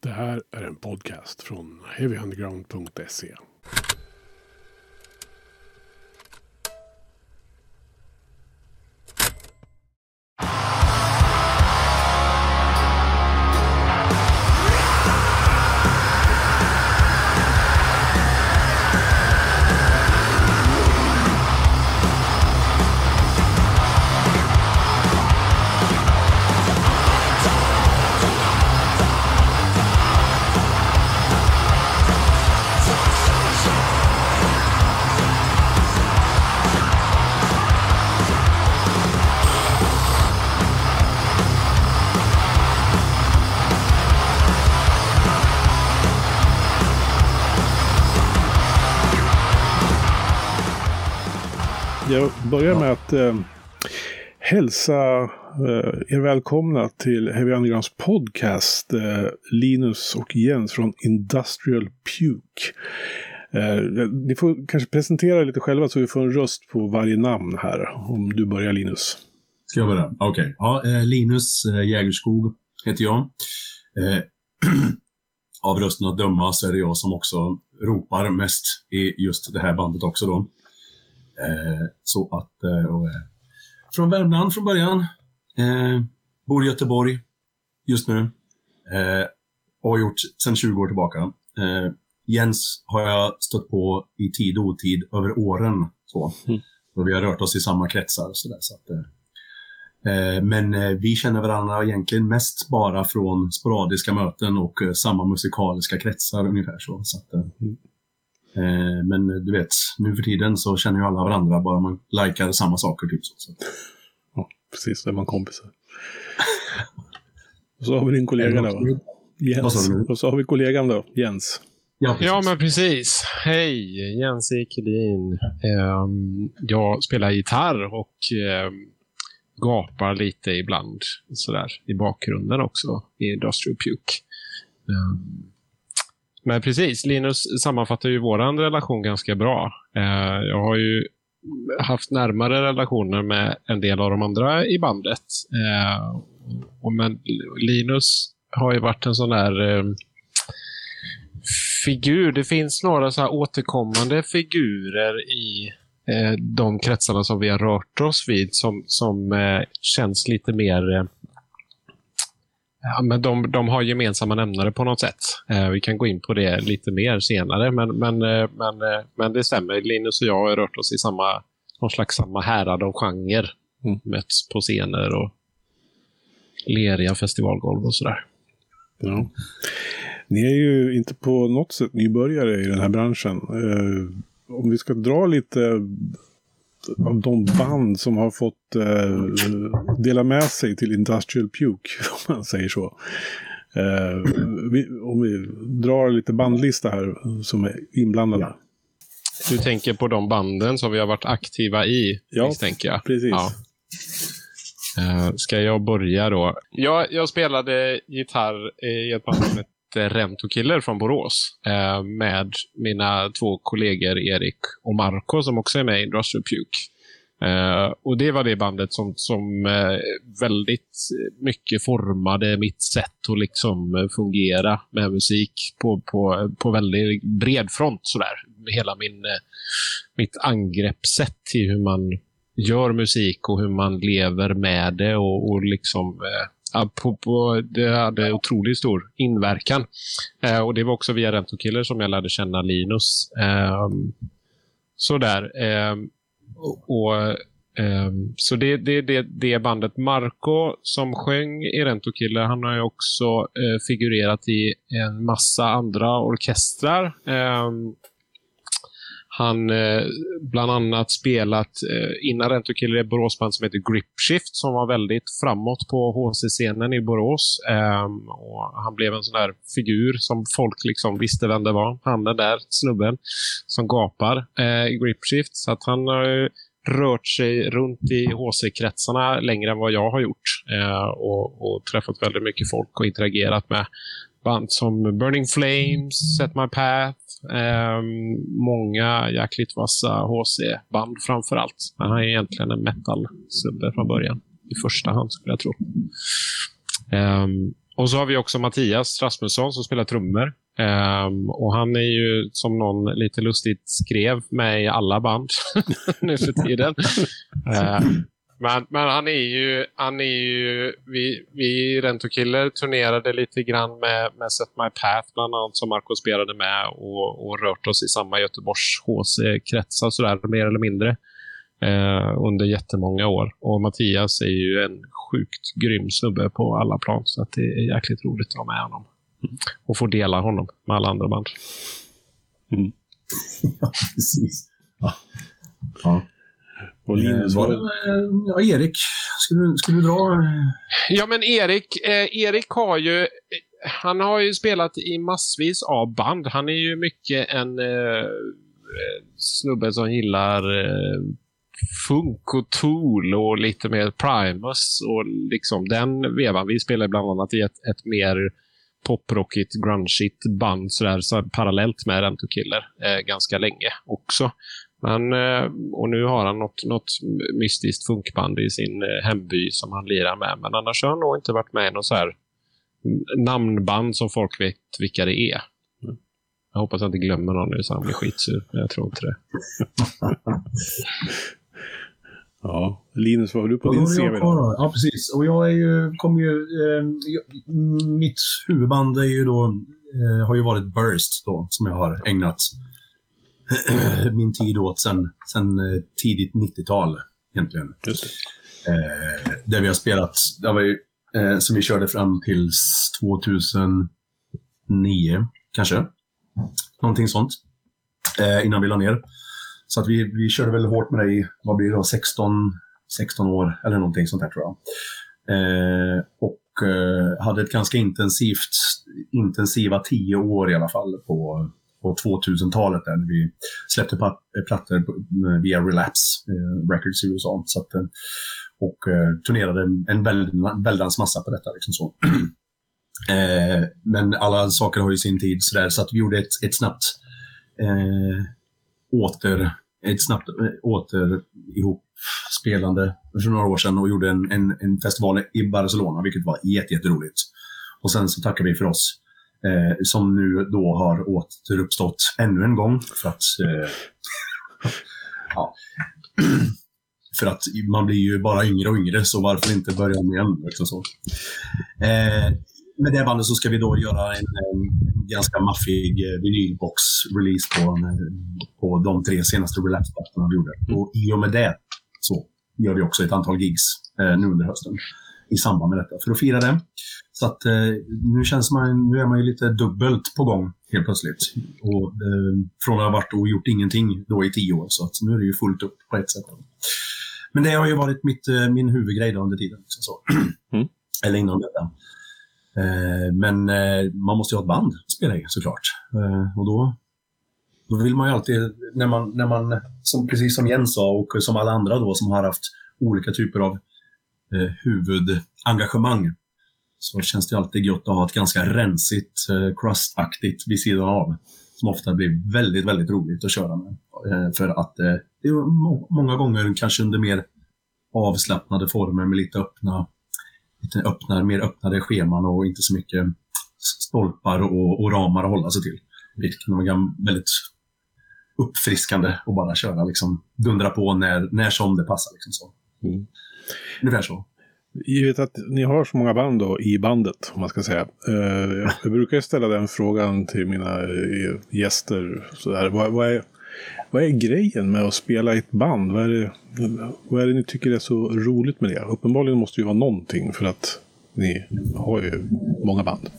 Det här är en podcast från heavyunderground.se. att eh, hälsa eh, er välkomna till Heavy Undergrounds podcast. Eh, Linus och Jens från Industrial Puke. Eh, ni får kanske presentera er lite själva så vi får en röst på varje namn här. Om du börjar Linus. Ska jag börja? Okej. Okay. Ja, eh, Linus eh, Jägerskog heter jag. Eh, av rösten att döma så är det jag som också ropar mest i just det här bandet också då. Eh, så att, eh, och, eh, från Värmland från början. Bor i Göteborg just nu. Och har gjort sedan 20 år tillbaka. Jens har jag stött på i tid och otid över åren. Så. Mm. Och vi har rört oss i samma kretsar. Så där, så att, eh, men eh, vi känner varandra egentligen mest bara från sporadiska möten och eh, samma musikaliska kretsar ungefär. Så, så att, mm. Eh, men du vet, nu för tiden så känner ju alla varandra bara man likar samma saker. Typ så. Ja, precis. Då är man kompisar. Och så har vi din kollega då. Jens. Och så har vi kollegan då, Jens. Ja, ja, men precis. Hej, Jens Ekelin. Um, jag spelar gitarr och um, gapar lite ibland sådär i bakgrunden också i Industrial Puke. Men precis, Linus sammanfattar ju vår relation ganska bra. Eh, jag har ju haft närmare relationer med en del av de andra i bandet. Eh, och men Linus har ju varit en sån där eh, figur. Det finns några så här återkommande figurer i de kretsarna som vi har rört oss vid som, som känns lite mer Ja, men de, de har gemensamma nämnare på något sätt. Eh, vi kan gå in på det lite mer senare, men, men, eh, men, eh, men det stämmer. Linus och jag har rört oss i samma, någon slags samma härad av genre. Mm. Mötts på scener och leriga festivalgolv och sådär. Ja. Ni är ju inte på något sätt nybörjare i den här branschen. Eh, om vi ska dra lite av de band som har fått eh, dela med sig till Industrial Puke, om man säger så. Eh, vi, om vi drar lite bandlista här som är inblandade. Du tänker på de banden som vi har varit aktiva i, ja, misstänker jag? precis. Ja. Uh, ska jag börja då? Jag, jag spelade gitarr i ett band som Rentokiller från Borås eh, med mina två kollegor Erik och Marco som också är med i Industrial Puke. Eh, och det var det bandet som, som eh, väldigt mycket formade mitt sätt att liksom eh, fungera med musik på, på, på väldigt bred front. Sådär. Hela min, mitt angreppssätt till hur man gör musik och hur man lever med det och, och liksom på, på, det hade otroligt stor inverkan. Eh, och Det var också via Rentokiller som jag lärde känna Linus. Eh, sådär. Eh, och, eh, så det, det, det, det bandet Marco som sjöng i Rentokiller, han har ju också eh, figurerat i en massa andra orkestrar. Ehm, han eh, bland annat spelat eh, innan Rentokiller ett Boråsband som heter Gripshift som var väldigt framåt på HC-scenen i Borås. Eh, och han blev en sån där figur som folk liksom visste vem det var. Han den där snubben som gapar eh, i Gripshift. Så att han har rört sig runt i HC-kretsarna längre än vad jag har gjort. Eh, och, och träffat väldigt mycket folk och interagerat med band som Burning Flames, Set My Path, eh, många jäkligt vassa HC-band framför allt. Men han är egentligen en metal-snubbe från början. I första hand skulle jag tro. Eh, och så har vi också Mattias Rasmusson som spelar trummor. Um, och Han är ju, som någon lite lustigt skrev, med i alla band nu för tiden. uh, men, men han är ju, han är ju vi, vi i Rentokiller turnerade lite grann med, med Set My Path bland annat som Marco spelade med och, och rört oss i samma Göteborgs HC-kretsar sådär mer eller mindre eh, under jättemånga år. Och Mattias är ju en sjukt grym snubbe på alla plan så att det är jäkligt roligt att ha med honom. Och få dela honom med alla andra band. Mm. ja, precis. Ja. ja. Och Linus, var det, ja, Erik, skulle du, skulle du dra? Ja, men Erik, eh, Erik har ju han har ju spelat i massvis av band. Han är ju mycket en eh, snubbe som gillar eh, funk och Tool och lite mer Primus och liksom den vevan. Vi spelar bland annat i ett, ett mer poprockigt, grungeigt band sådär, så parallellt med Rent Killer eh, ganska länge också. Men, eh, och nu har han något, något mystiskt funkband i sin eh, hemby som han lirar med. Men annars har han nog inte varit med i något så här namnband som folk vet vilka det är. Jag hoppas jag inte glömmer någon nu så han blir skitsur. Jag tror inte det. ja, Linus, vad har du på din CV då? Ja, precis. Och jag är ju, kommer ju, eh, mitt huvudband är ju då, eh, har ju varit Burst då, som jag har ägnat min tid åt sen, sen eh, tidigt 90-tal egentligen. Just. Eh, där vi har spelat, det var ju, eh, som vi körde fram till 2009 kanske. Någonting sånt. Eh, innan vi la ner. Så att vi, vi körde väl hårt med det i, vad blir det då, 16, 16 år eller någonting sånt där tror jag. Eh, och eh, hade ett ganska intensivt, intensiva tio år i alla fall på, på 2000-talet där vi släppte plattor via Relapse eh, Records i USA. Så att, eh, och eh, turnerade en väldans massa på detta. Liksom så. eh, men alla saker har ju sin tid sådär, så att vi gjorde ett, ett snabbt eh, åter, ett snabbt eh, åter ihop spelande för några år sedan och gjorde en, en, en festival i Barcelona, vilket var jätteroligt. Och sen så tackade vi för oss eh, som nu då har återuppstått ännu en gång. För att, eh, ja, för att man blir ju bara yngre och yngre, så varför inte börja om igen? Liksom så. Eh, med det bandet så ska vi då göra en, en ganska maffig eh, vinylbox-release på, på de tre senaste relapse-plattorna vi gjorde. Och i och med det så gör vi också ett antal gigs eh, nu under hösten i samband med detta för att fira det. Så att eh, nu känns man, nu är man ju lite dubbelt på gång helt plötsligt. Och, eh, från att ha varit och gjort ingenting då i tio år, så att nu är det ju fullt upp på ett sätt. Men det har ju varit mitt, eh, min huvudgrej under tiden. Så. Mm. Eller innan detta. Eh, men eh, man måste ju ha ett band att spela i såklart. Eh, och då, då vill man ju alltid, när man, när man som, precis som Jens sa och som alla andra då som har haft olika typer av eh, huvudengagemang så känns det alltid gott att ha ett ganska rensigt, eh, crustaktigt vid sidan av. Som ofta blir väldigt, väldigt roligt att köra med. Eh, för att eh, det är många gånger kanske under mer avslappnade former med lite öppna, lite öppna, mer öppnade scheman och inte så mycket stolpar och, och ramar att hålla sig till. Det kan vara väldigt uppfriskande att bara köra, liksom, dundra på när, när som det passar. Liksom så. Mm. Ungefär så. Givet att ni har så många band då i bandet, om man ska säga. Eh, jag brukar ställa den frågan till mina eh, gäster. Sådär. Vad, vad, är, vad är grejen med att spela i ett band? Vad är, det, vad är det ni tycker är så roligt med det? Uppenbarligen måste det ju vara någonting för att ni har ju många band.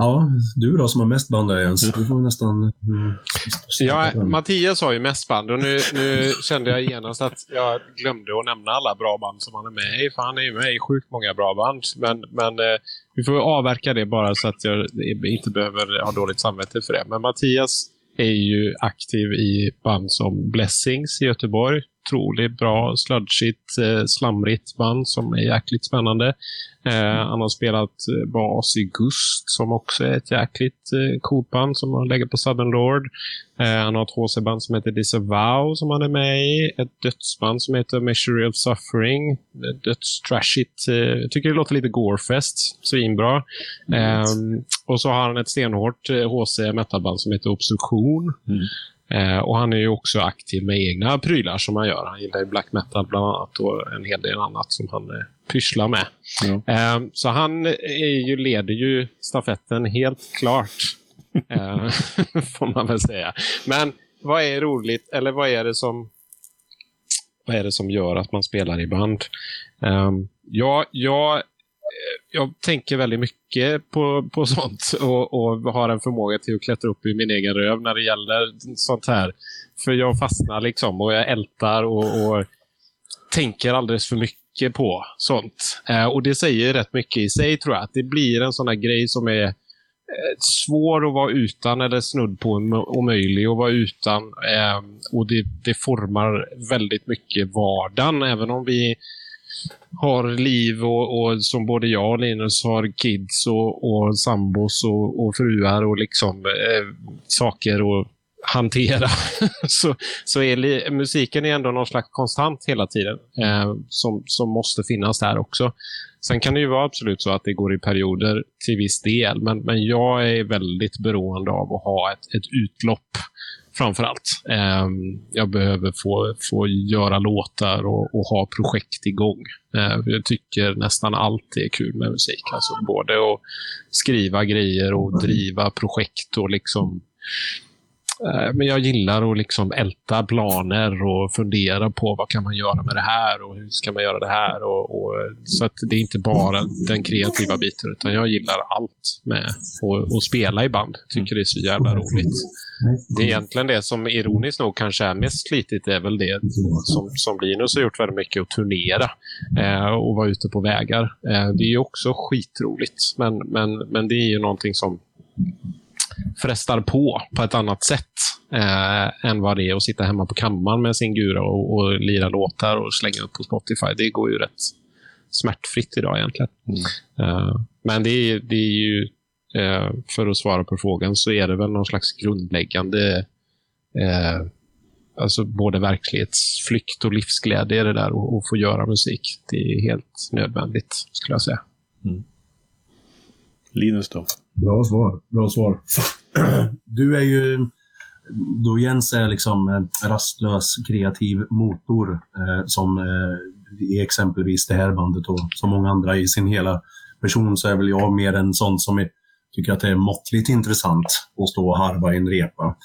Ja, du då som har mest band där Jens. Du får nästan... Mm, ja, Mattias har ju mest band och nu, nu kände jag genast att jag glömde att nämna alla bra band som han är med i. För han är ju med i sjukt många bra band. Men, men eh, vi får avverka det bara så att jag inte behöver ha dåligt samvete för det. Men Mattias är ju aktiv i band som Blessings i Göteborg. Otroligt bra, sludgigt, eh, slamrigt band som är jäkligt spännande. Eh, han har spelat eh, bas i Gust som också är ett jäkligt eh, coolt band som han lägger på Southern Lord. Eh, han har ett HC-band som heter Disavow som han är med i. Ett dödsband som heter Measure of Suffering. Dödstrashigt. Eh, jag tycker det låter lite Gorefest. Svinbra. Mm. Eh, och så har han ett stenhårt HC metalband som heter Obstruktion. Mm. Eh, och han är ju också aktiv med egna prylar som han gör. Han gillar ju black metal bland annat och en hel del annat som han eh, pysslar med. Ja. Eh, så han är ju, leder ju stafetten helt klart. Eh, får man väl säga. Men vad är roligt, eller vad är det som vad är det som gör att man spelar i band? Um, ja, jag jag tänker väldigt mycket på, på sånt och, och har en förmåga till att klättra upp i min egen röv när det gäller sånt här. För jag fastnar liksom och jag ältar och, och tänker alldeles för mycket på sånt. Eh, och det säger rätt mycket i sig tror jag. Att det blir en sån här grej som är eh, svår att vara utan eller snudd på omöjlig att vara utan. Eh, och det, det formar väldigt mycket vardagen. Även om vi har liv och, och, som både jag och Linus har kids och, och sambos och, och fruar och liksom eh, saker att hantera. så så är musiken är ändå någon slags konstant hela tiden eh, som, som måste finnas där också. Sen kan det ju vara absolut så att det går i perioder till viss del, men, men jag är väldigt beroende av att ha ett, ett utlopp framför allt. Ehm, jag behöver få, få göra låtar och, och ha projekt igång. Ehm, jag tycker nästan allt är kul med musik. Alltså både att skriva grejer och driva projekt och liksom Eh, men jag gillar att liksom älta planer och fundera på vad kan man göra med det här och hur ska man göra det här. Och, och så att det är inte bara den kreativa biten, utan jag gillar allt med att spela i band. Jag tycker det är så jävla roligt. Det är egentligen det som ironiskt nog kanske är mest slitigt, är väl det som, som Linus har gjort väldigt mycket, att turnera eh, och vara ute på vägar. Eh, det är ju också skitroligt, men, men, men det är ju någonting som frestar på på ett annat sätt eh, än vad det är att sitta hemma på kammaren med sin gura och, och lira låtar och slänga upp på Spotify. Det går ju rätt smärtfritt idag egentligen. Mm. Eh, men det är, det är ju, eh, för att svara på frågan, så är det väl någon slags grundläggande eh, alltså både verklighetsflykt och livsglädje det där att få göra musik. Det är helt nödvändigt, skulle jag säga. Mm. Linus då? Bra svar. Bra svar. Du är ju, då Jens är liksom en rastlös kreativ motor eh, som eh, i exempelvis det här bandet och som många andra i sin hela person så är väl jag mer en sån som är, tycker att det är måttligt intressant att stå och harva i en repa.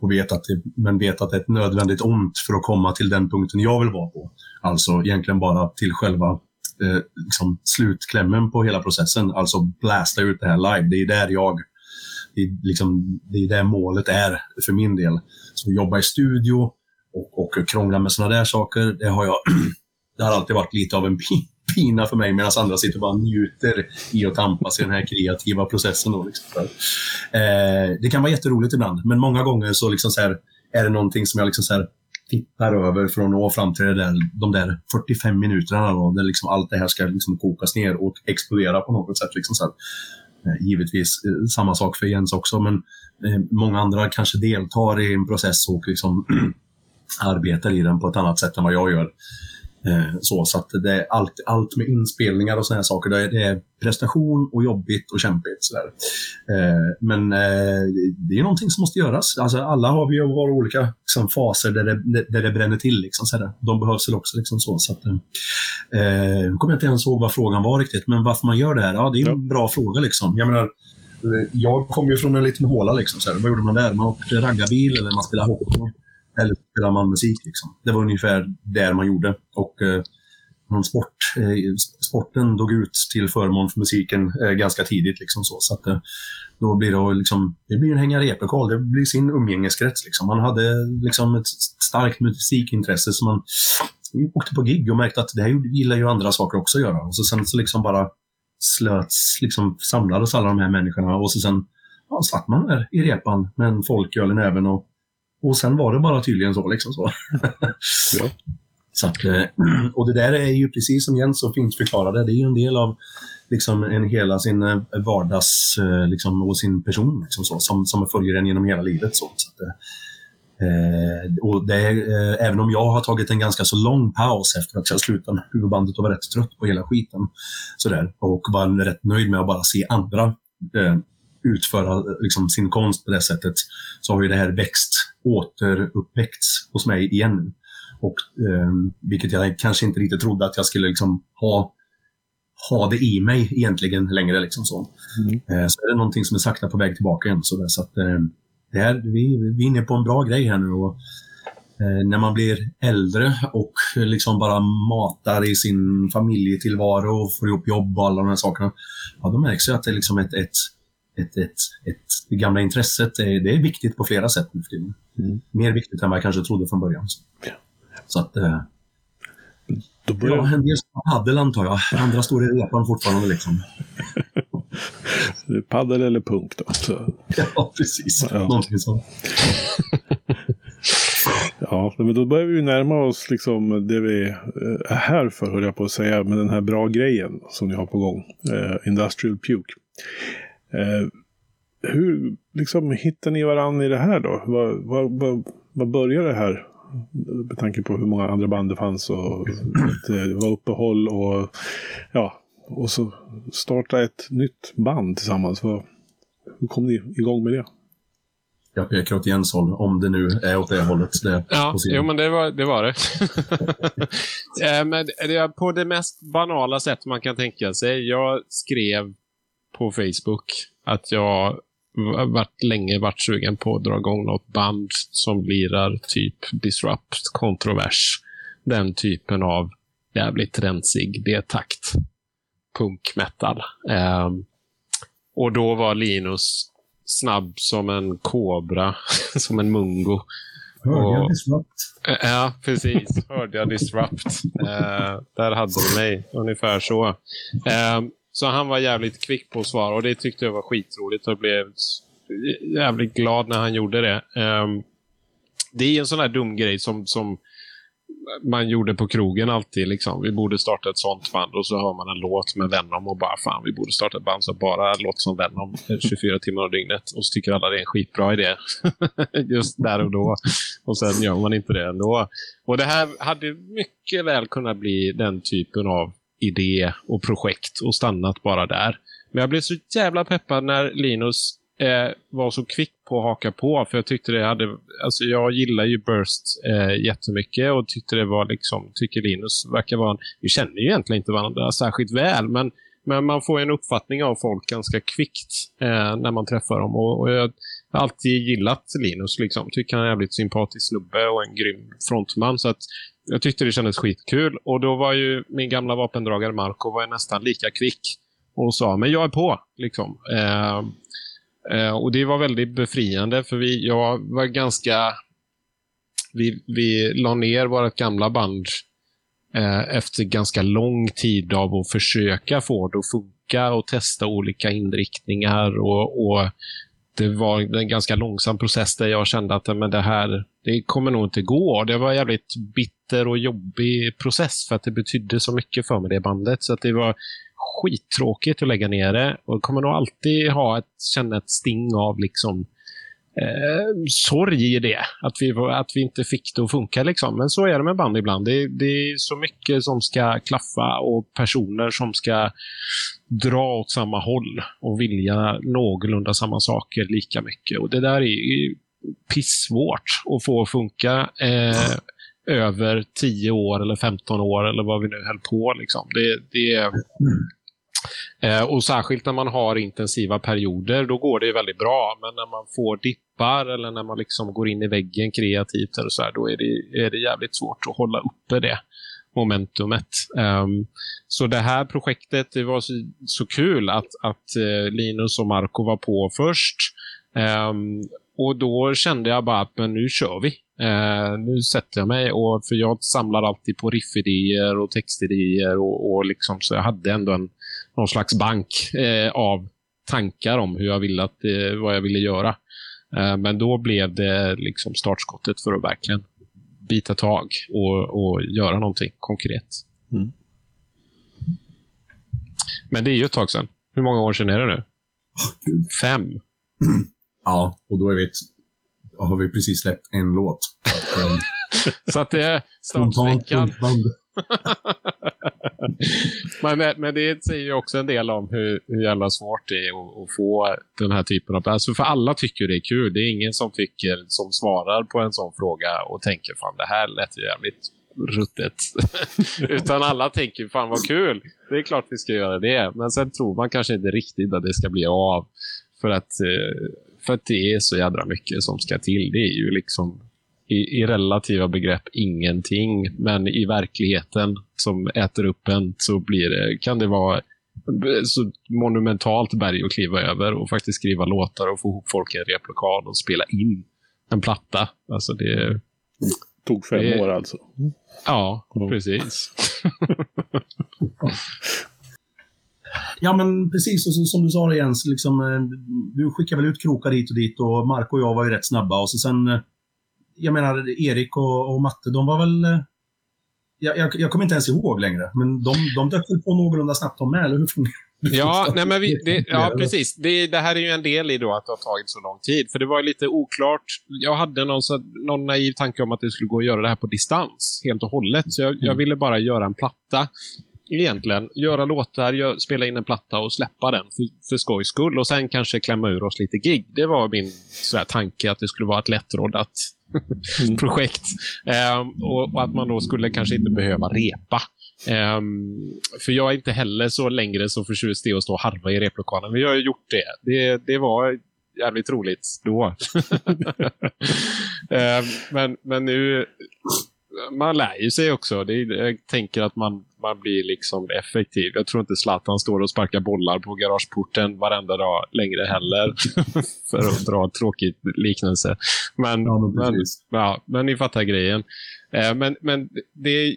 Och vet att det, men vet att det är ett nödvändigt ont för att komma till den punkten jag vill vara på. Alltså egentligen bara till själva eh, liksom slutklämmen på hela processen, alltså blasta ut det här live. Det är där jag, det är, liksom, det är där målet är för min del. Så jobba i studio och, och krångla med sådana där saker, det har jag det har alltid varit lite av en pina för mig medan andra sitter och bara njuter i att tampas i den här kreativa processen. Då, liksom. eh, det kan vara jätteroligt ibland, men många gånger så, liksom så här, är det någonting som jag liksom så här, tittar över för att nå fram till där, de där 45 minuterna då, där liksom allt det här ska liksom kokas ner och explodera på något sätt. Liksom så här. Eh, givetvis eh, samma sak för Jens också, men eh, många andra kanske deltar i en process och liksom arbetar i den på ett annat sätt än vad jag gör. Eh, så, så att det är allt, allt med inspelningar och sådana saker, det är, prestation och jobbigt och kämpigt. Så eh, men eh, det är någonting som måste göras. Alltså, alla har vi våra olika liksom, faser där det, där det bränner till. Liksom, så De behövs väl också. Liksom, så, så att, eh, kommer jag inte ens ihåg vad frågan var riktigt, men varför man gör det här, ja, det är en bra fråga. Liksom. Jag menar, jag kom ju från en liten håla. Liksom, så Vad gjorde man där? Man åkte raggarbil eller man spelade hockey. Eller spelar man musik. Liksom. Det var ungefär där man gjorde. Och eh, sport, eh, sporten dog ut till förmån för musiken eh, ganska tidigt. Liksom så. så att, eh, då blir det, liksom, det blir en hänga replokal. Det blir sin umgängeskrets. Liksom. Man hade liksom ett starkt musikintresse så man åkte på gig och märkte att det här gillar ju andra saker också att göra. Och så sen så liksom bara slöts, liksom samlades alla de här människorna och så sen ja, satt man där i repan med en folköl i näven och, och sen var det bara tydligen så. Liksom så. Ja. Så att, eh, och det där är ju precis som Jens så fint förklarade, det är ju en del av liksom en hela sin eh, vardags eh, liksom, och sin person liksom så, som, som följer en genom hela livet. Så, så att, eh, och det eh, även om jag har tagit en ganska så lång paus efter att jag slutade med huvudbandet och var rätt trött på hela skiten så där, och var rätt nöjd med att bara se andra eh, utföra liksom, sin konst på det sättet så har ju det här växt, återuppväckts hos mig igen. Och, eh, vilket jag kanske inte riktigt trodde att jag skulle liksom ha, ha det i mig egentligen längre. Liksom så. Mm. Eh, så är det någonting som är sakta på väg tillbaka igen. Så, så att, eh, det här, vi, vi är inne på en bra grej här nu. Och, eh, när man blir äldre och liksom bara matar i sin familjetillvaro och får ihop jobb och alla de här sakerna. Ja, då märks det att det är liksom ett, ett, ett, ett, ett, det gamla intresset är, det är viktigt på flera sätt nu för tiden. Mm. Mer viktigt än vad jag kanske trodde från början. Så, Ja. så att, eh, Då börjar, ja, en del spelar padel antar jag. Andra står i repan fortfarande. Liksom. Paddel eller punk då. Så, Ja, precis. Ja. Någonting sånt. ja, men då börjar vi närma oss liksom det vi eh, är här för, höll jag på att säga, med den här bra grejen som ni har på gång. Eh, Industrial Puke. Eh, hur liksom hittar ni varandra i det här då? Vad, vad, vad, vad börjar det här? Med tanke på hur många andra band det fanns och det var uppehåll och ja, och så starta ett nytt band tillsammans. Vad, hur kom ni igång med det? Jag pekar åt Jens håll, om det nu är åt det hållet. Det Ja, jo, men det var det. Var det. Eh, men det är på det mest banala sätt man kan tänka sig. Jag skrev på Facebook att jag varit länge varit sugen på att dra igång något band som lirar typ Disrupt, Kontrovers. Den typen av jävligt rensig D-takt. Punk metal. Ehm, och då var Linus snabb som en kobra, som en mungo. Hörde jag Disrupt? Eh, Ja, precis. Hörde jag Disrupt. Eh, där hade du mig. Ungefär så. Eh, så han var jävligt kvick på att svara och det tyckte jag var skitroligt och blev jävligt glad när han gjorde det. Ehm, det är en sån här dum grej som, som man gjorde på krogen alltid. Liksom. Vi borde starta ett sånt band och så hör man en låt med Venom och bara fan, vi borde starta ett band som bara låter som Venom 24 timmar om dygnet. Och så tycker alla det är en skitbra idé. Just där och då. Och sen gör man inte det ändå. Och det här hade mycket väl kunnat bli den typen av idé och projekt och stannat bara där. Men jag blev så jävla peppad när Linus eh, var så kvick på att haka på. För jag tyckte det hade... Alltså jag gillar ju Burst eh, jättemycket och tyckte det var liksom... Tycker Linus verkar vara en... Vi känner ju egentligen inte varandra särskilt väl, men, men man får en uppfattning av folk ganska kvickt eh, när man träffar dem. Och, och jag har alltid gillat Linus. Liksom. Tycker han är en jävligt sympatisk snubbe och en grym frontman. Så att jag tyckte det kändes skitkul. Och då var ju min gamla vapendragare Marco var nästan lika kvick och sa men jag är på. Liksom. Eh, eh, och det var väldigt befriande för vi, jag var ganska... Vi, vi la ner vårt gamla band eh, efter ganska lång tid av att försöka få det att funka och testa olika inriktningar. och, och det var en ganska långsam process där jag kände att men det här det kommer nog inte gå. Det var jävligt bitter och jobbig process för att det betydde så mycket för mig det bandet. Så att det var skittråkigt att lägga ner det. Och jag kommer nog alltid ha ett, känna ett sting av liksom eh, sorg i det. Att vi, att vi inte fick det att funka. Liksom. Men så är det med band ibland. Det, det är så mycket som ska klaffa och personer som ska dra åt samma håll och vilja någorlunda samma saker lika mycket. Och det där är pissvårt att få att funka eh, över 10 år eller 15 år eller vad vi nu höll på. Liksom. Det, det är, eh, och särskilt när man har intensiva perioder, då går det väldigt bra. Men när man får dippar eller när man liksom går in i väggen kreativt eller så här, då är det, är det jävligt svårt att hålla uppe det momentumet. Um, så det här projektet, det var så, så kul att, att eh, Linus och Marco var på först. Um, och då kände jag bara att men nu kör vi. Eh, nu sätter jag mig. Och, för jag samlar alltid på riffidéer och textidéer. Och, och liksom, så jag hade ändå en, någon slags bank eh, av tankar om hur jag ville att, eh, vad jag ville göra. Eh, men då blev det liksom startskottet för att verkligen bita tag och, och göra någonting konkret. Mm. Men det är ju ett tag sedan. Hur många år sedan är det nu? Fem. Ja, och då är vi ett, har vi precis släppt en låt. Så att det är startsträckan. men, men det säger ju också en del om hur, hur jävla svårt det är att, att, få den här typen av... Alltså för alla tycker det är kul. Det är ingen som tycker, som svarar på en sån fråga och tänker fan det här lät ju jävligt ruttet. Utan alla tänker fan vad kul. Det är klart vi ska göra det. Men sen tror man kanske inte riktigt att det ska bli av. För att, eh, för att det är så jädra mycket som ska till. Det är ju liksom i, i relativa begrepp ingenting. Men i verkligheten som äter upp en så blir det, kan det vara så monumentalt berg att kliva över och faktiskt skriva låtar och få ihop folk i en replokal och spela in en platta. Alltså det tog fem det... år alltså. Ja, mm. precis. ja, men precis och så, som du sa Jens, liksom, eh, du skickar väl ut krokar hit och dit och Marco och jag var ju rätt snabba och så sen eh, jag menar, Erik och, och Matte, de var väl... Eh, jag, jag, jag kommer inte ens ihåg längre, men de, de dök väl på någorlunda snabbt de med, eller hur? Ja, nej men vi, det, ja precis. Det, det, här är ju en del i då att det har tagit så lång tid. För det var lite oklart. Jag hade någon, så, någon naiv tanke om att det skulle gå att göra det här på distans helt och hållet. Så jag, jag mm. ville bara göra en platta egentligen. Göra låtar, gör, spela in en platta och släppa den för, för skojs skull. Och sen kanske klämma ur oss lite gig. Det var min sådär, tanke, att det skulle vara ett lättrådat mm. projekt. Um, och, och, att man då skulle kanske inte behöva repa. Um, för jag är inte heller så längre så förtjust i att stå och harva i replokalen. Men jag har gjort det. Det, det var jävligt roligt då. um, men, men nu man lär ju sig också. Det jag tänker att man, man blir liksom effektiv. Jag tror inte Zlatan står och sparkar bollar på garageporten varenda dag längre heller. för att dra en tråkig liknelse. Men, ja, men, men, ja, men ni fattar grejen. Eh, men, men det,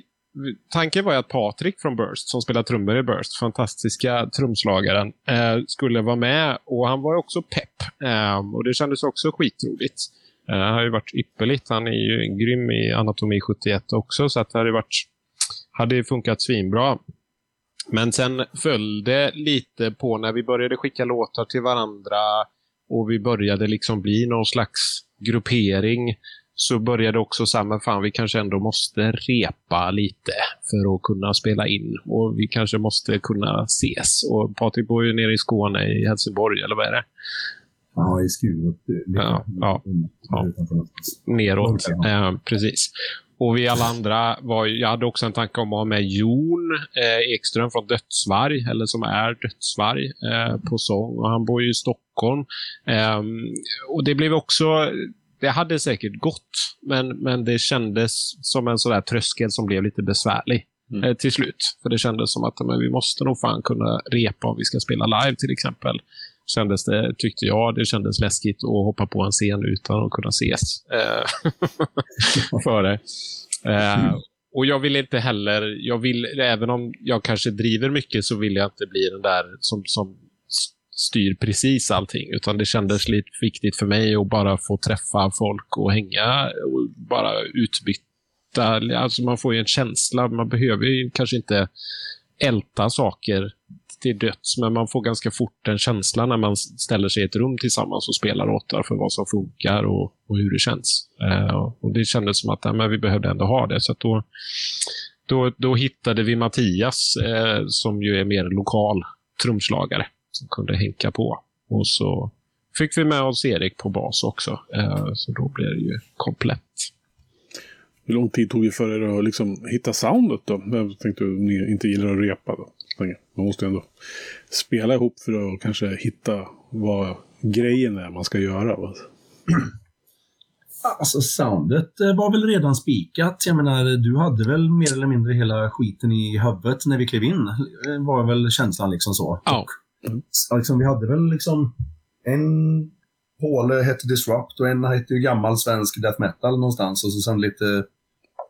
tanken var ju att Patrik från Burst, som spelar trummor i Burst, fantastiska trumslagaren, eh, skulle vara med. Och han var också pepp. Eh, och det kändes också skitroligt. Det har ju varit ypperligt. Han är ju grym i Anatomi 71 också, så att det hade varit hade funkat svinbra. Men sen föll det lite på när vi började skicka låtar till varandra och vi började liksom bli någon slags gruppering så började också samma fan vi kanske ändå måste repa lite för att kunna spela in och vi kanske måste kunna ses. Och Patrik bor ju nere i Skåne, i Helsingborg, eller vad är det? Ja, i Skurup. Ja, ja, ja. Neråt. Ja, precis. Och vi alla andra var Jag hade också en tanke om att ha med Jon eh, Ekström från Dödsvarg, eller som är Dödsvarg, eh, på sång. Och han bor ju i Stockholm. Eh, och det blev också... Det hade säkert gått, men, men det kändes som en sån tröskel som blev lite besvärlig. Mm. Eh, till slut. För det kändes som att men vi måste nog fan kunna repa om vi ska spela live till exempel kändes det, tyckte jag, det kändes läskigt att hoppa på en scen utan att kunna ses eh, före. Eh, och jag vill inte heller, jag vill, även om jag kanske driver mycket så vill jag inte bli den där som, som styr precis allting. Utan det kändes lite viktigt för mig att bara få träffa folk och hänga och bara utbyta. Alltså man får ju en känsla, man behöver ju kanske inte älta saker till döds, men man får ganska fort en känsla när man ställer sig i ett rum tillsammans och spelar låtar för vad som funkar och, och hur det känns. Eh, och Det kändes som att ja, men vi behövde ändå ha det. Så då, då, då hittade vi Mattias, eh, som ju är mer lokal trumslagare, som kunde hänka på. Och så fick vi med oss Erik på bas också, eh, så då blev det ju komplett. Hur lång tid tog det för er att liksom hitta soundet då? Jag tänkte att ni inte gillar att repa då. Man måste ändå spela ihop för att kanske hitta vad grejen är man ska göra. Alltså soundet eh, var väl redan spikat. Jag menar, du hade väl mer eller mindre hela skiten i huvudet när vi klev in. Det var väl känslan liksom så. Ja. Mm. Liksom, vi hade väl liksom en Paul hette Disrupt och en hette ju gammal svensk death metal någonstans och så sen lite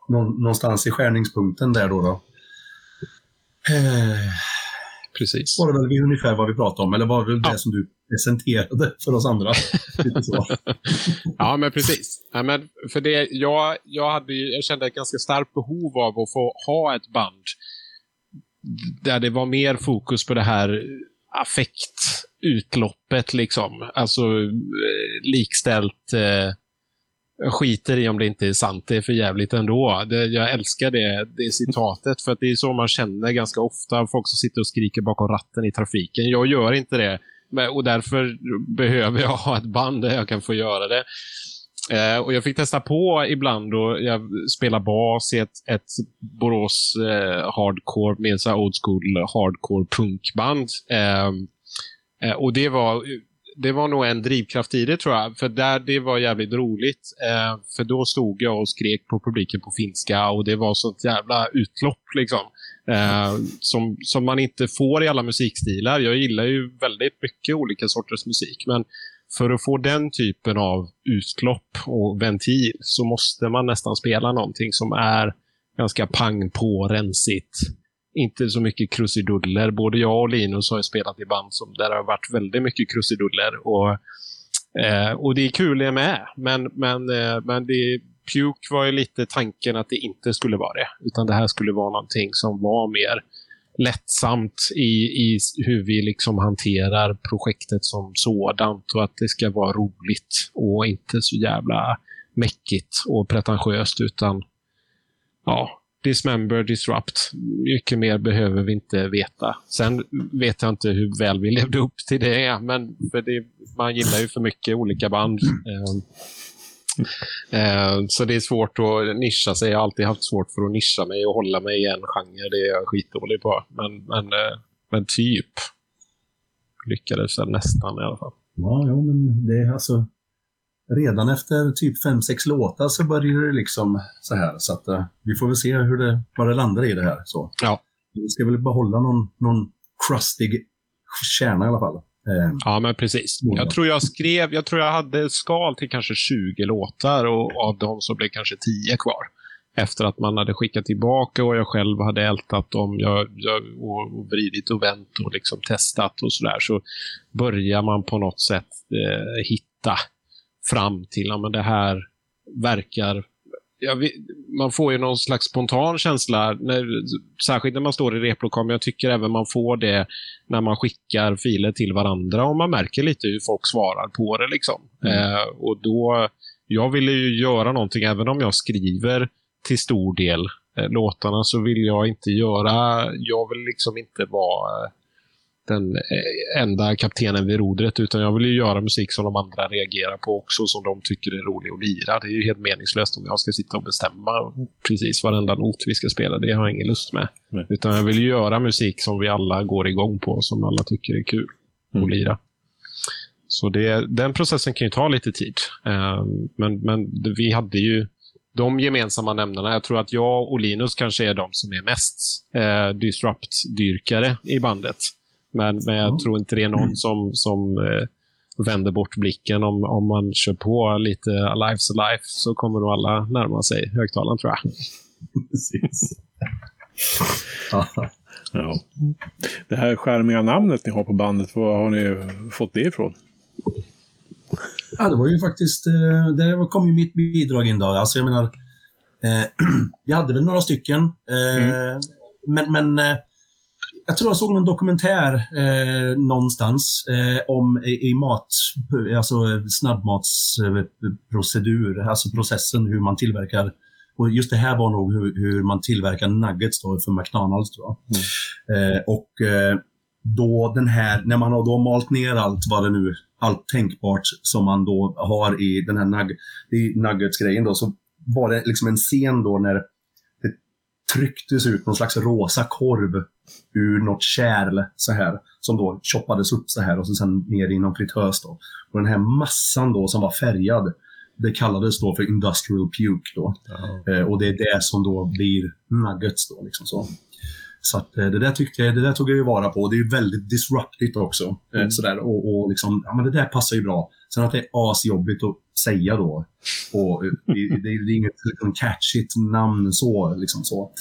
någonstans i skärningspunkten där då. då. Precis. var det väl ungefär vad vi pratade om, eller var det väl Ja. det som du presenterade för oss andra? Ja, men precis. Ja, men för det, jag, jag, hade, jag kände ett ganska starkt behov av att få ha ett band där det var mer fokus på det här affektutloppet. Liksom. Alltså eh, likställt. Eh, jag skiter i om det inte är sant, det är för jävligt ändå. Det, jag älskar det, det citatet, för att det är så man känner ganska ofta. Folk som sitter och skriker bakom ratten i trafiken. Jag gör inte det. Och därför behöver jag ha ett band där jag kan få göra det. Eh, och jag fick testa på ibland och jag spelar bas i ett, ett Borås eh, hardcore, med så old school hardcore punkband. Eh, eh och det var, det var nog en drivkraft i det tror jag. För där, det var jävligt roligt. Eh, för då stod jag och skrek på publiken på finska och det var sånt jävla utlopp liksom. Eh, som, som man inte får i alla musikstilar. Jag gillar ju väldigt mycket olika sorters musik. Men för att få den typen av utlopp och ventil så måste man nästan spela någonting som är ganska pang på, rensigt. Inte så mycket krusiduller. Både jag och Linus har ju spelat i band som där det har varit väldigt mycket krusiduller. Och, eh, och det är kul det med. Men, men, eh, men det, Puke var ju lite tanken att det inte skulle vara det. Utan det här skulle vara någonting som var mer lättsamt i, i hur vi liksom hanterar projektet som sådant och att det ska vara roligt och inte så jävla mäckigt och pretentiöst utan ja, dismember, disrupt. Mycket mer behöver vi inte veta. Sen vet jag inte hur väl vi levde upp till det, men för det, man gillar ju för mycket olika band. Eh, Eh, Så det är svårt att nischa sig. Jag har alltid haft svårt för att nischa mig och hålla mig i en genre. Det är jag skitdålig på. Men, men, eh, men typ lyckades jag nästan i alla fall. Ja, jo, men det är alltså... Redan efter typ fem sex låtar så börjar det liksom så här. Så att eh, vi får väl se hur det, vad det landar i det här. Så. Ja. Vi ska väl behålla någon, någon crustig kärna i alla fall. Eh, Ja, men precis. Jag tror jag skrev, jag tror jag hade skal till kanske 20 låtar och av dem så blev kanske 10 kvar. Efter att man hade skickat tillbaka och jag själv hade ältat dem jag, jag, och, och vridit och vänt och liksom testat och sådär. Så börjar man på något sätt eh, hitta fram till, ja men det här verkar jag vet, man får ju någon slags spontan känsla, när, särskilt när man står i replokal, men jag tycker även man får det när man skickar filer till varandra och man märker lite hur folk svarar på det. Liksom. Eh, och då, jag ville ju göra någonting, även om jag skriver till stor del eh, låtarna, så vill jag inte göra, jag vill liksom inte vara eh, den eh, enda kaptenen vid rodret, utan jag vill ju göra musik som de andra reagerar på också, som de tycker är rolig att lira. Det är ju helt meningslöst om jag ska sitta och bestämma precis varenda not vi ska spela. Det har jag ingen lust med. Nej. Utan jag vill ju göra musik som vi alla går igång på, som alla tycker är kul att lira. Så det, den processen kan ju ta lite tid. Eh, men, men vi hade ju de gemensamma nämnarna. Jag tror att jag och Linus kanske är de som är mest eh, disrupt-dyrkare i bandet. Men, men jag tror inte det är någon som, som eh, vänder bort blicken. Om, om man kör på lite Alive's Alive så kommer nog alla närma sig högtalaren tror jag. precis. Ja. Ja. Det här skärmiga namnet ni har på bandet, var har ni fått det ifrån? Ja, det var ju faktiskt, eh, där kom ju mitt bidrag in då. Alltså jag menar, eh, jag hade väl några stycken. Eh, Men, men eh, jag tror jag såg någon dokumentär eh, någonstans eh, om i, i mat, alltså snabbmatsprocedur, alltså processen hur man tillverkar och just det här var nog hur, hur man tillverkar nuggets då för McDonalds. Tror jag. Eh, och eh, då den här, när man har då malt ner allt vad det nu, allt tänkbart som man då har i den här nugg, i nuggets-grejen då, så var det liksom en scen då när det trycktes ut någon slags rosa korv ur något kärl så här, som då choppades upp så här och så sen ner i någon fritös då. Och den här massan då som var färgad, det kallades då för industrial puke då. Eh, och det är det som då blir nuggets då. Liksom så. Så att, eh, det, där tyckte jag, det där tog jag ju vara på. Det är väldigt disruptigt också. Eh, sådär. Och, och liksom, ja, men det där passar ju bra. Sen att det är asjobbigt att säga då. Och det, det, det är inget liksom, catchigt namn så, liksom så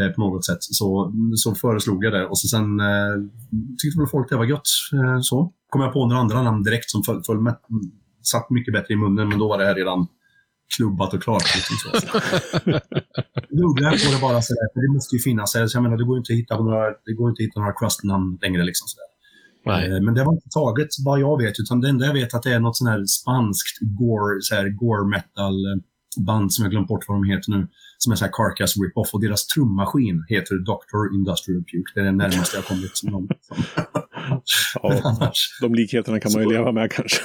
eh, på något sätt. Så, så föreslog jag det och så sen eh, tyckte väl folk det var gött. Eh, så kom jag på några andra namn direkt som föll, föll med, satt mycket bättre i munnen, men då var det här redan klubbat och klart. Liksom så. Googla på det bara sådär, för det måste ju finnas. Så jag menar, det går inte att hitta några, det går inte att hitta några crust-namn längre. Liksom sådär. Nej. Men det var inte taget vad jag vet, utan det enda jag vet att det är något sån här spanskt gore, så här, gore metal band som jag glömt bort vad de heter nu, som är så här Carcass rip-off och deras trummaskin heter Dr. Industrial Puke. Det är det närmaste jag kommit som någon. ja, de likheterna kan man ju leva med kanske.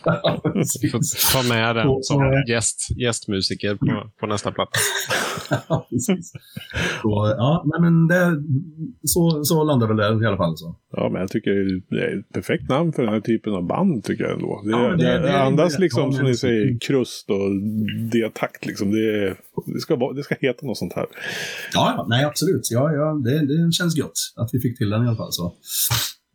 Får ta med den som gäst, gästmusiker på, på nästa platta. ja, precis. Så, ja, nej, men det, så, så landar väl det i alla fall. Så. Ja, men jag tycker det är ett perfekt namn för den här typen av band, tycker jag ändå. Det, Ja, det, det- det, andas det- liksom, ja, som ni säger, krust och D-takt. Liksom. Det, det, ska det ska heta något sånt här. Ja, ja, nej absolut. Ja, ja, det, det känns gott att vi fick till den i alla fall. Så.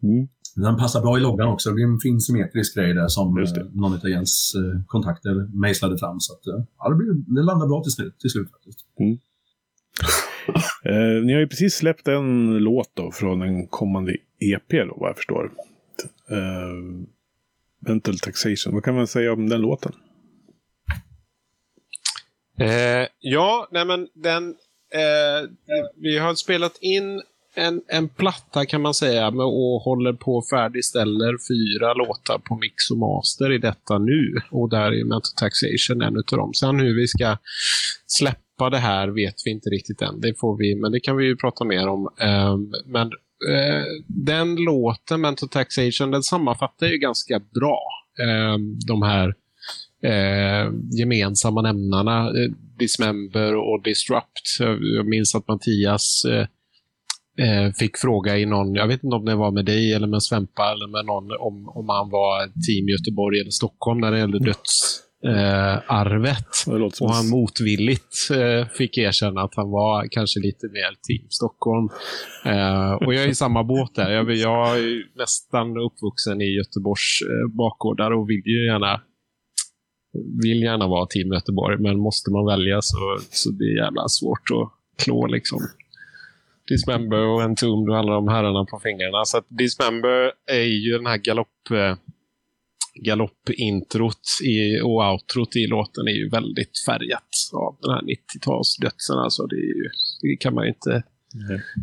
Mm. Den passar bra i loggan också. Det blir en fin symmetrisk grej där som eh, någon av Jens eh, kontakter mejslade fram. Så att, eh, ja, det, blir, det landar bra till slut, till slut faktiskt. Eh, ni har ju precis släppt en låt då från en kommande EP då, vad jag förstår. Eh, Mental Taxation. Vad kan man säga om den låten? Eh, ja, nej men den... Eh, vi har spelat in en, en platta kan man säga med, och håller på och färdigställer fyra låtar på mix och master i detta nu. Och där är Mental Taxation en utav dem. Sen hur vi ska släppa det här vet vi inte riktigt än. Det får vi, men det kan vi ju prata mer om. Um, men uh, den låten, Mental Taxation, den sammanfattar ju ganska bra um, de här eh, gemensamma nämnarna, eh, Dismember och Disrupt. Jag, minns att Mattias eh, fick fråga i någon, jag vet inte om det var med dig eller med Svempa eller med någon, om, om han var team Göteborg eller Stockholm när det gällde dödsarvet. Eh, arvet. Det Och han motvilligt eh, fick erkänna att han var kanske lite mer team Stockholm. Eh, och jag är i samma båt där. Jag, jag är nästan uppvuxen i Göteborgs eh, bakgårdar och vill ju gärna vill gärna vara team Göteborg, men måste man välja så, så det är jävla svårt att klå liksom. Dismember och Entombed och alla de herrarna på fingrarna. Så Dismember är ju den här galopp, eh, galoppintrot i, och outrot i låten är ju väldigt färgat av den här 90-talsdödsen. Alltså det, ju, det kan man ju inte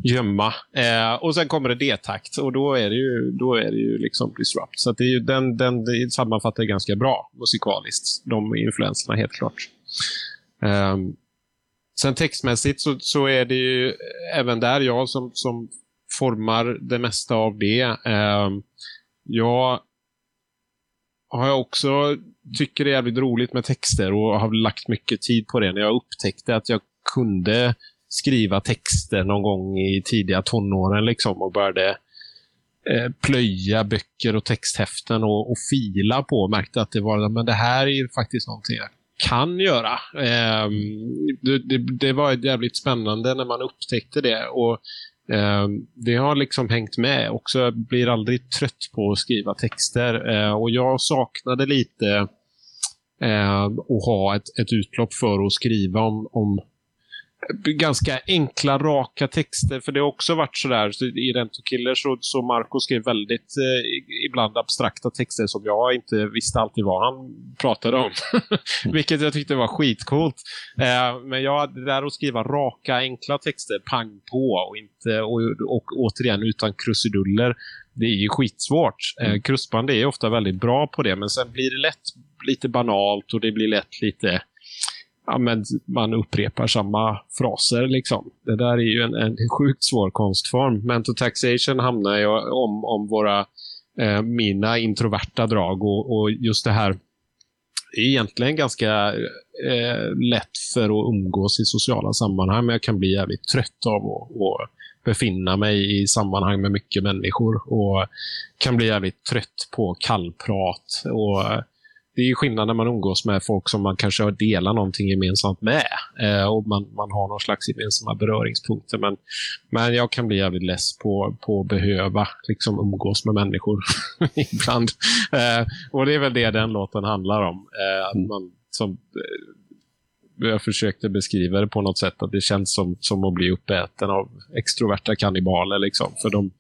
gömma. Eh, och sen kommer det D-takt och då är det ju, då är det ju liksom disrupt. Så det är ju, den, den det sammanfattar ganska bra musikaliskt, de influenserna helt klart. Ehm, sen textmässigt så, så är det ju eh, även där jag som, som formar det mesta av det. Eh, jag har jag också tycker det är jävligt roligt med texter och har lagt mycket tid på det när jag upptäckte att jag kunde skriva texter någon gång i tidiga tonåren liksom och började eh, plöja böcker och texthäften och, och fila på märkte att det var men det här är ju faktiskt någonting jag kan göra. Eh, det, det, det var jävligt spännande när man upptäckte det. och eh, Det har liksom hängt med också. Jag blir aldrig trött på att skriva texter. Eh, och jag saknade lite eh, att ha ett, ett utlopp för att skriva om, om ganska enkla, raka texter. För det har också varit sådär, så i Rent och Killer så, så Marco skrev väldigt eh, ibland abstrakta texter som jag inte visste alltid vad han pratade om. Vilket jag tyckte var skitcoolt. Eh, men jag, det där att skriva raka, enkla texter, pang på och, inte, och, och återigen utan krusiduller. Det är ju skitsvårt. Eh, krustband är ofta väldigt bra på det, men sen blir det lätt lite banalt och det blir lätt lite ja, men man upprepar samma fraser. Liksom. Det där är ju en, en sjukt svår konstform. Mental taxation hamnar ju om, om våra, eh, mina introverta drag och, och just det här är egentligen ganska eh, lätt för att umgås i sociala sammanhang, men jag kan bli jävligt trött av att, att befinna mig i sammanhang med mycket människor och kan bli jävligt trött på kallprat och det är skillnad när man umgås med folk som man kanske delar någonting gemensamt med. Eh, och man, man har någon slags gemensamma beröringspunkter. Men, men jag kan bli jävligt less på, på att behöva liksom, umgås med människor ibland. Eh, och det är väl det den låten handlar om. Eh, att mm. man som eh, jag försökte beskriva det på något sätt, att det känns som, som att bli uppäten av extroverta kannibaler. Liksom. För de,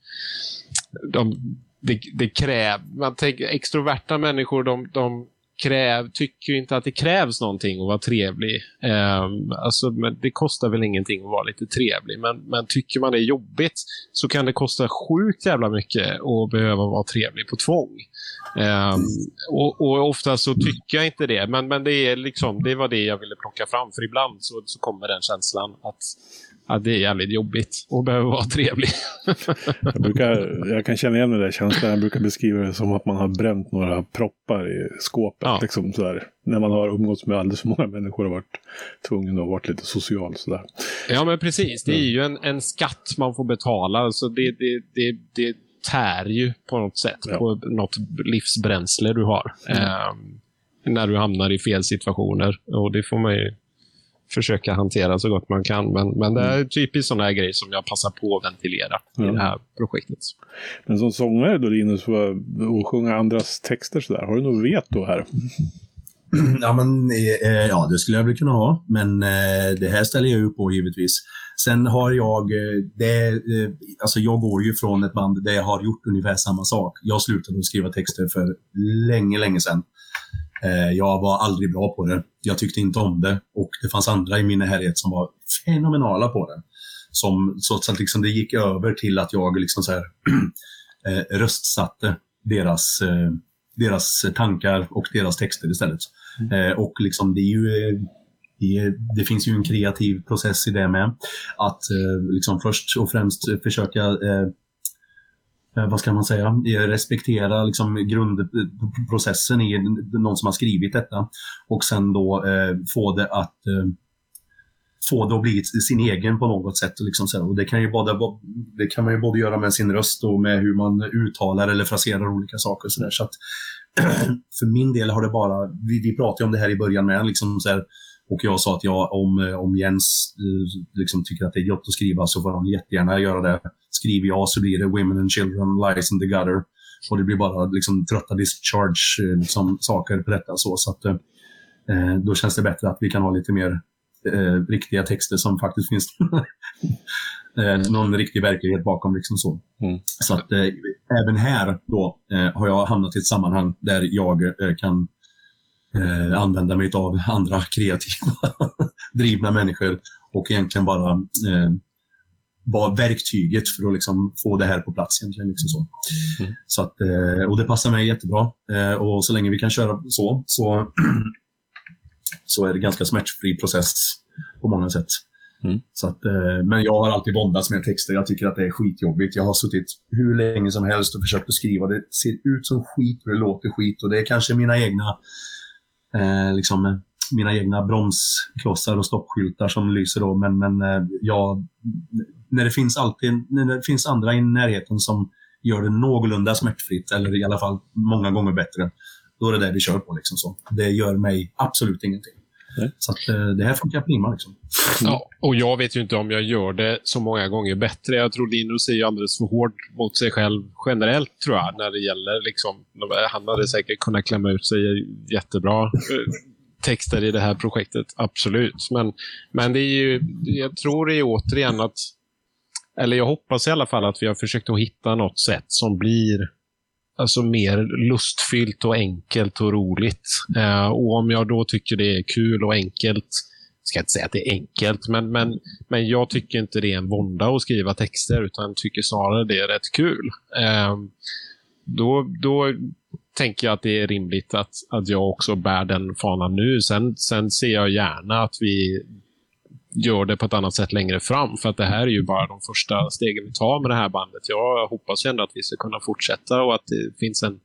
de, det, det kräv, man tänker, extroverta människor de, de kräv, tycker inte att det krävs någonting att vara trevlig. Um, alltså, men det kostar väl ingenting att vara lite trevlig. Men, men tycker man det är jobbigt så kan det kosta sjukt jävla mycket att behöva vara trevlig på tvång. Um, och, och ofta så tycker jag inte det. Men, men det, är liksom, det var det jag ville plocka fram. För ibland så, så kommer den känslan att Ja, det är jävligt jobbigt och behöver vara trevlig. jag, brukar, jag kan känna igen den där känslan. Jag brukar beskriva det som att man har bränt några proppar i skåpet. Ja. Liksom sådär. När man har umgåtts med alldeles för många människor och varit tvungen att vara lite social. Sådär. Ja, men precis. Det är ju en, en skatt man får betala. Alltså det, det, det, det tär ju på något sätt ja. på något livsbränsle du har. Mm. Eh, när du hamnar i fel situationer. Och det får man ju försöka hantera så gott man kan. Men, men det är mm. typiskt sådana här grejer som jag passar på att ventilera ja. i det här projektet. Men som sångare då Linus, och sjunga andras texter sådär, har du något veto här? Ja, men, eh, ja, det skulle jag väl kunna ha, men eh, det här ställer jag ju på givetvis. Sen har jag, eh, det, eh, alltså jag går ju från ett band där jag har gjort ungefär samma sak. Jag slutade att skriva texter för länge, länge sedan. Eh, jag var aldrig bra på det. Jag tyckte inte om det och det fanns andra i min närhet som var fenomenala på det. Som, så att liksom det gick över till att jag liksom så här, eh, röstsatte deras, eh, deras tankar och deras texter istället. Mm. Och liksom det ju det, det, finns ju en kreativ process i det med. Att liksom först och främst försöka Eh, vad ska man säga, eh, respektera liksom grundprocessen i någon som har skrivit detta och sen då eh, få det att eh, få det att bli sin egen på något sätt. Liksom så. Och det, kan ju både, det kan man ju både göra med sin röst och med hur man uttalar eller fraserar olika saker. Så, där. så att, för min del har det bara, vi, vi pratade om det här i början med, liksom så här, och jag sa att jag, om, om Jens liksom, tycker att det är gott att skriva så får han jättegärna göra det skriver jag så blir det Women and Children Lies in the Gutter. Och det blir bara liksom, trötta discharge liksom, saker på detta. Så, så att, eh, då känns det bättre att vi kan ha lite mer eh, riktiga texter som faktiskt finns eh, någon riktig verklighet bakom. Liksom så mm. så att eh, även här då eh, har jag hamnat i ett sammanhang där jag eh, kan eh, använda mig av andra kreativa, drivna människor och egentligen bara var verktyget för att liksom få det här på plats. Egentligen, liksom så. Mm. Så att, eh, och det passar mig jättebra. Eh, och så länge vi kan köra så, så, så är det ganska smärtfri process på många sätt. Mm. Så att, eh, men jag har alltid våndats med texter. Jag tycker att det är skitjobbigt. Jag har suttit hur länge som helst och försökt att skriva. Det ser ut som skit och det låter skit. Och det är kanske mina egna eh, liksom, eh, mina egna bromsklossar och stoppskyltar som lyser då. Men, men eh, jag när det finns alltid när det finns andra i närheten som gör det någorlunda smärtfritt eller i alla fall många gånger bättre. Då är det det vi kör på. Liksom så. Det gör mig absolut ingenting. Nej. Så att, eh, det här funkar prima. Liksom. Ja, och jag vet ju inte om jag gör det så många gånger bättre. Jag tror Linus är ju alldeles för hård mot sig själv generellt, tror jag, när det gäller liksom, Han hade säkert kunnat klämma ut sig jättebra eh, texter i det här projektet, absolut. Men, men det är ju, jag tror det är återigen att eller jag hoppas i alla fall att vi har försökt att hitta något sätt som blir alltså mer lustfyllt och enkelt och roligt. Eh, och om jag då tycker det är kul och enkelt, ska jag inte säga att det är enkelt, men, men, men jag tycker inte det är en vånda att skriva texter, utan tycker snarare det är rätt kul. Eh, då, då tänker jag att det är rimligt att, att jag också bär den fanan nu. Sen, sen ser jag gärna att vi gör det på ett annat sätt längre fram. För att det här är ju bara de första stegen vi tar med det här bandet. Jag hoppas ändå att vi ska kunna fortsätta och att det finns en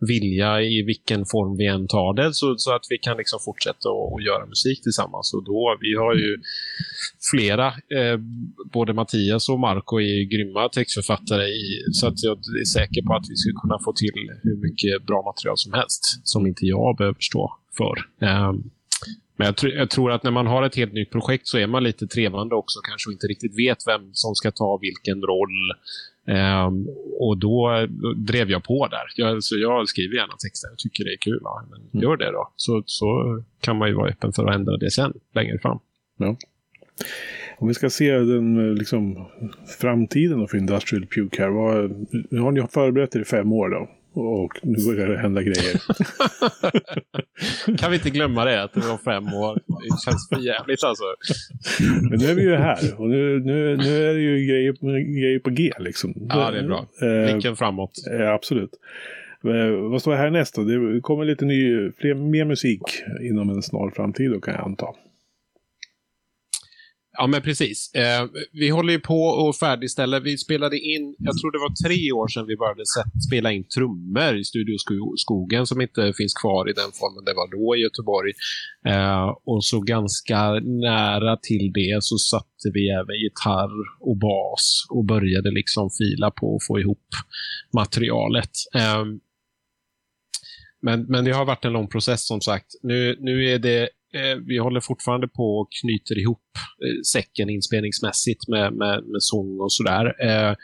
vilja i vilken form vi än tar det så, så att vi kan liksom fortsätta och, och göra musik tillsammans. Och då, vi har ju flera, eh, både Mattias och Marco är ju grymma textförfattare i, så att jag är säker på att vi ska kunna få till hur mycket bra material som helst som inte jag behöver stå för. Eh, men jag, tr jag, tror att när man har ett helt nytt projekt så är man lite trevande också kanske och inte riktigt vet vem som ska ta vilken roll. Um, och då drev jag på där. Jag, så jag skriver gärna texter. Jag tycker det är kul. Ja. Men mm. Gör det då. Så, så kan man ju vara öppen för att ändra det sen, längre fram. Ja. Om vi ska se den liksom, framtiden för Industrial Puke här. Vad, nu har ni förberett er i fem år då. Och nu börjar det hända grejer. kan vi inte glömma det, att det var fem år. Det känns för jävligt alltså. Men nu är vi ju här och nu, nu, nu är det ju grejer, grejer på G liksom. Ja, det är bra. Eh, Blicken framåt. Eh, absolut. Eh, vad står här nästa? Det kommer lite ny, fler, mer musik inom en snar framtid då kan jag anta. Ja, men precis. Eh, vi håller ju på att färdigställa. Vi spelade in, jag tror det var tre år sedan vi började spela in trummor i Studio Skogen som inte finns kvar i den formen det var då i Göteborg. Eh, och så ganska nära till det så satte vi även gitarr och bas och började liksom fila på att få ihop materialet. Eh, men, men det har varit en lång process som sagt. Nu, nu är det eh, vi håller fortfarande på och knyter ihop eh, säcken inspelningsmässigt med, med, med sång och sådär. Eh,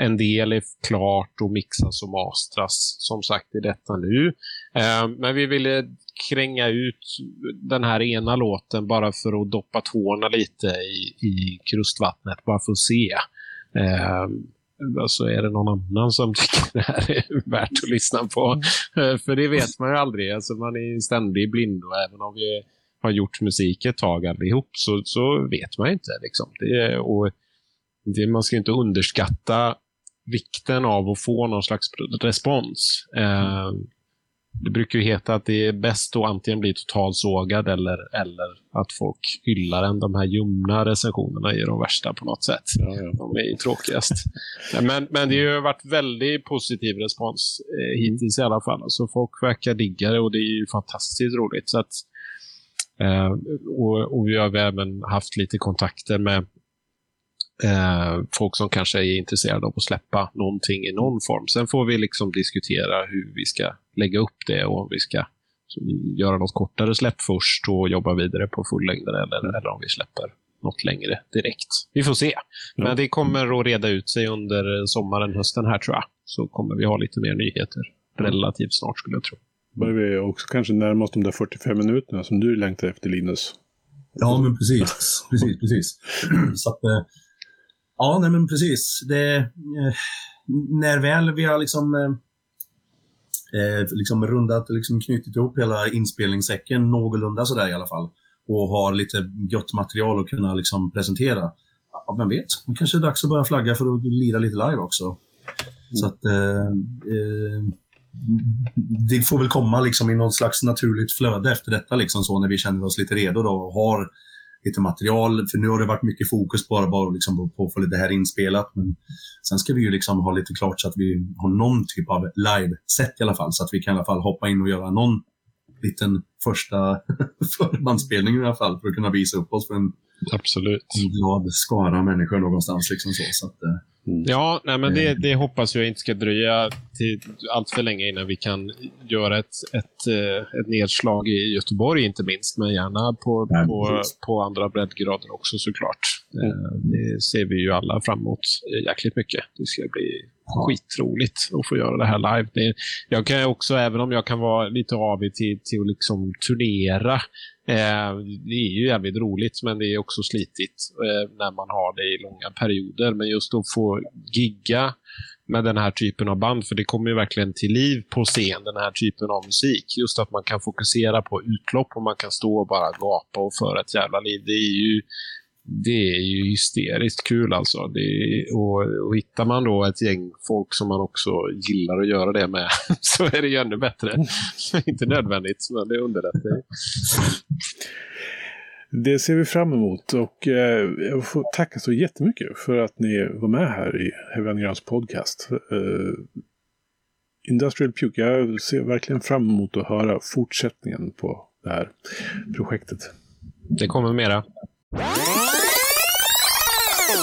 en del är klart och mixas och mastras som sagt i detta nu. Eh, men vi ville kränga ut den här ena låten bara för att doppa tårna lite i, i krustvattnet, bara för att se. Eh, alltså är det någon annan som tycker det här är värt att lyssna på? Mm. För det vet man ju aldrig. Alltså man är ständig blind och även om vi har gjort musik ett tag allihop så, så vet man inte. Liksom. Det, och det, man ska inte underskatta vikten av att få någon slags respons. Eh, det brukar ju heta att det är bäst att antingen bli totalsågad eller, eller att folk hyllar en. De här ljumna recensionerna är de värsta på något sätt. Ja, ja. De är ju tråkigast. men, men det har ju varit väldigt positiv respons eh, hittills i alla fall. Så folk verkar digga det och det är ju fantastiskt roligt. Så att, Eh, och, och, vi har även haft lite kontakter med eh, folk som kanske är intresserade av att släppa någonting i någon form. Sen får vi liksom diskutera hur vi ska lägga upp det och om vi ska göra något kortare släpp först och jobba vidare på fullängdare eller, eller om vi släpper något längre direkt. Vi får se. Men det kommer att reda ut sig under sommaren, hösten här tror jag. Så kommer vi ha lite mer nyheter relativt snart skulle jag tro börjar vi också kanske närma oss de där 45 minuterna som du längtar efter Linus. Ja, men precis. precis, precis. Så att, eh, ja, nej men precis. Det, eh, när väl vi har liksom, eh, eh, liksom rundat, liksom knutit ihop hela inspelningssäcken någorlunda sådär i alla fall och har lite gött material att kunna liksom presentera. Ja, vem vet, det kanske är dags att börja flagga för att lira lite live också. Mm. Så att eh, eh, det får väl komma liksom i något slags naturligt flöde efter detta, liksom så, när vi känner oss lite redo då, och har lite material. För nu har det varit mycket fokus bara, bara liksom på att få det här inspelat. Men sen ska vi ju liksom ha lite klart så att vi har någon typ av live-set i alla fall. Så att vi kan i alla fall hoppa in och göra någon liten första förbandsspelning i alla fall för att kunna visa upp oss för en, Absolut. en glad skara människor någonstans. Liksom så. så att, eh, Mm. Ja, nej, men det, det, hoppas jag inte ska dröja till allt för länge innan vi kan göra ett, ett, eh, ett nedslag i Göteborg inte minst, men gärna på, ja, på, på andra breddgrader också såklart. Mm. Eh, det ser vi ju alla fram emot jäkligt mycket. Det ska bli skitroligt att få göra det här live. Det, jag kan också, även om jag kan vara lite avig till, till att liksom turnera, eh, det är ju jävligt roligt men det är också slitigt eh, när man har det i långa perioder. Men just att få gigga med den här typen av band, för det kommer ju verkligen till liv på scen, den här typen av musik. Just att man kan fokusera på utlopp och man kan stå och bara gapa och föra ett jävla liv. Det är ju det är ju hysteriskt kul alltså. Är, och, och hittar man då ett gäng folk som man också gillar att göra det med så är det ju ännu bättre. Inte nödvändigt, men det underlättar Det ser vi fram emot och eh, jag får tacka så jättemycket för att ni var med här i Heavy Undergrounds podcast. Eh, Industrial Puke, jag ser verkligen fram emot att höra fortsättningen på det här projektet. Det kommer mera.